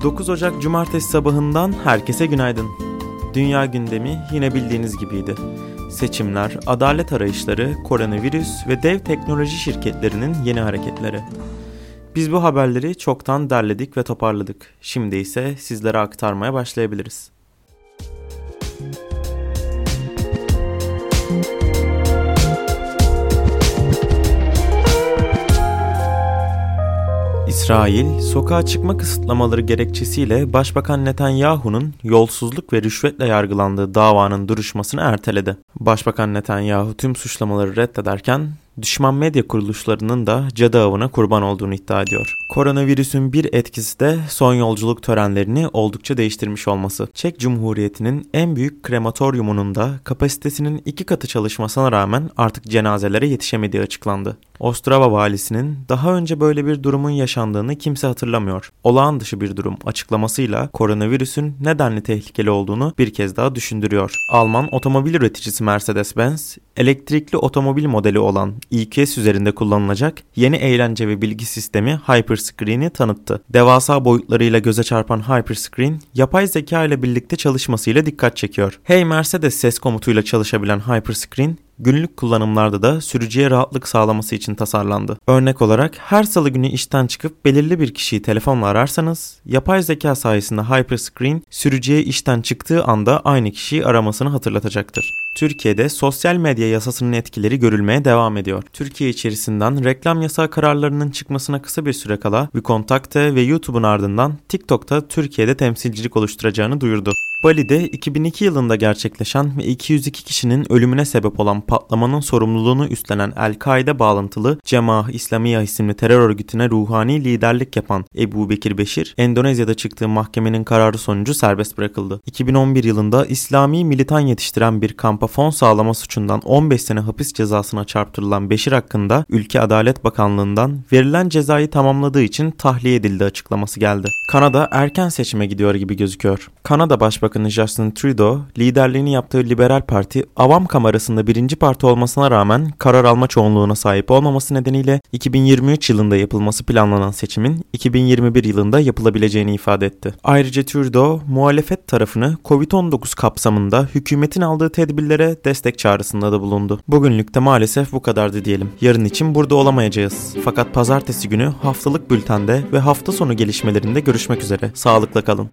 9 Ocak Cumartesi sabahından herkese günaydın. Dünya gündemi yine bildiğiniz gibiydi. Seçimler, adalet arayışları, koronavirüs ve dev teknoloji şirketlerinin yeni hareketleri. Biz bu haberleri çoktan derledik ve toparladık. Şimdi ise sizlere aktarmaya başlayabiliriz. İsrail, sokağa çıkma kısıtlamaları gerekçesiyle Başbakan Netanyahu'nun yolsuzluk ve rüşvetle yargılandığı davanın duruşmasını erteledi. Başbakan Netanyahu tüm suçlamaları reddederken düşman medya kuruluşlarının da cadı avına kurban olduğunu iddia ediyor. Koronavirüsün bir etkisi de son yolculuk törenlerini oldukça değiştirmiş olması. Çek Cumhuriyeti'nin en büyük krematoryumunun da kapasitesinin iki katı çalışmasına rağmen artık cenazelere yetişemediği açıklandı. Ostrava valisinin daha önce böyle bir durumun yaşandığını kimse hatırlamıyor. Olağan dışı bir durum açıklamasıyla koronavirüsün nedenli tehlikeli olduğunu bir kez daha düşündürüyor. Alman otomobil üreticisi Mercedes-Benz, elektrikli otomobil modeli olan EQS üzerinde kullanılacak yeni eğlence ve bilgi sistemi Hyperscreen'i tanıttı. Devasa boyutlarıyla göze çarpan Hyperscreen, yapay zeka ile birlikte çalışmasıyla dikkat çekiyor. Hey Mercedes ses komutuyla çalışabilen Hyperscreen, günlük kullanımlarda da sürücüye rahatlık sağlaması için tasarlandı. Örnek olarak her salı günü işten çıkıp belirli bir kişiyi telefonla ararsanız, yapay zeka sayesinde Hyperscreen sürücüye işten çıktığı anda aynı kişiyi aramasını hatırlatacaktır. Türkiye'de sosyal medya yasasının etkileri görülmeye devam ediyor. Türkiye içerisinden reklam yasağı kararlarının çıkmasına kısa bir süre kala Vikontakte ve YouTube'un ardından TikTok'ta Türkiye'de temsilcilik oluşturacağını duyurdu. Bali'de 2002 yılında gerçekleşen ve 202 kişinin ölümüne sebep olan patlamanın sorumluluğunu üstlenen El-Kaide bağlantılı Cemaah İslamiye isimli terör örgütüne ruhani liderlik yapan Ebu Bekir Beşir, Endonezya'da çıktığı mahkemenin kararı sonucu serbest bırakıldı. 2011 yılında İslami militan yetiştiren bir kampa fon sağlama suçundan 15 sene hapis cezasına çarptırılan Beşir hakkında Ülke Adalet Bakanlığı'ndan verilen cezayı tamamladığı için tahliye edildi açıklaması geldi. Kanada erken seçime gidiyor gibi gözüküyor. Kanada Başbakanı Justin Trudeau, liderliğini yaptığı Liberal Parti, avam kamerasında birinci parti olmasına rağmen karar alma çoğunluğuna sahip olmaması nedeniyle 2023 yılında yapılması planlanan seçimin 2021 yılında yapılabileceğini ifade etti. Ayrıca Trudeau, muhalefet tarafını COVID-19 kapsamında hükümetin aldığı tedbirlere destek çağrısında da bulundu. Bugünlük de maalesef bu kadardı diyelim. Yarın için burada olamayacağız. Fakat pazartesi günü haftalık bültende ve hafta sonu gelişmelerinde görüşmek üzere. Sağlıkla kalın.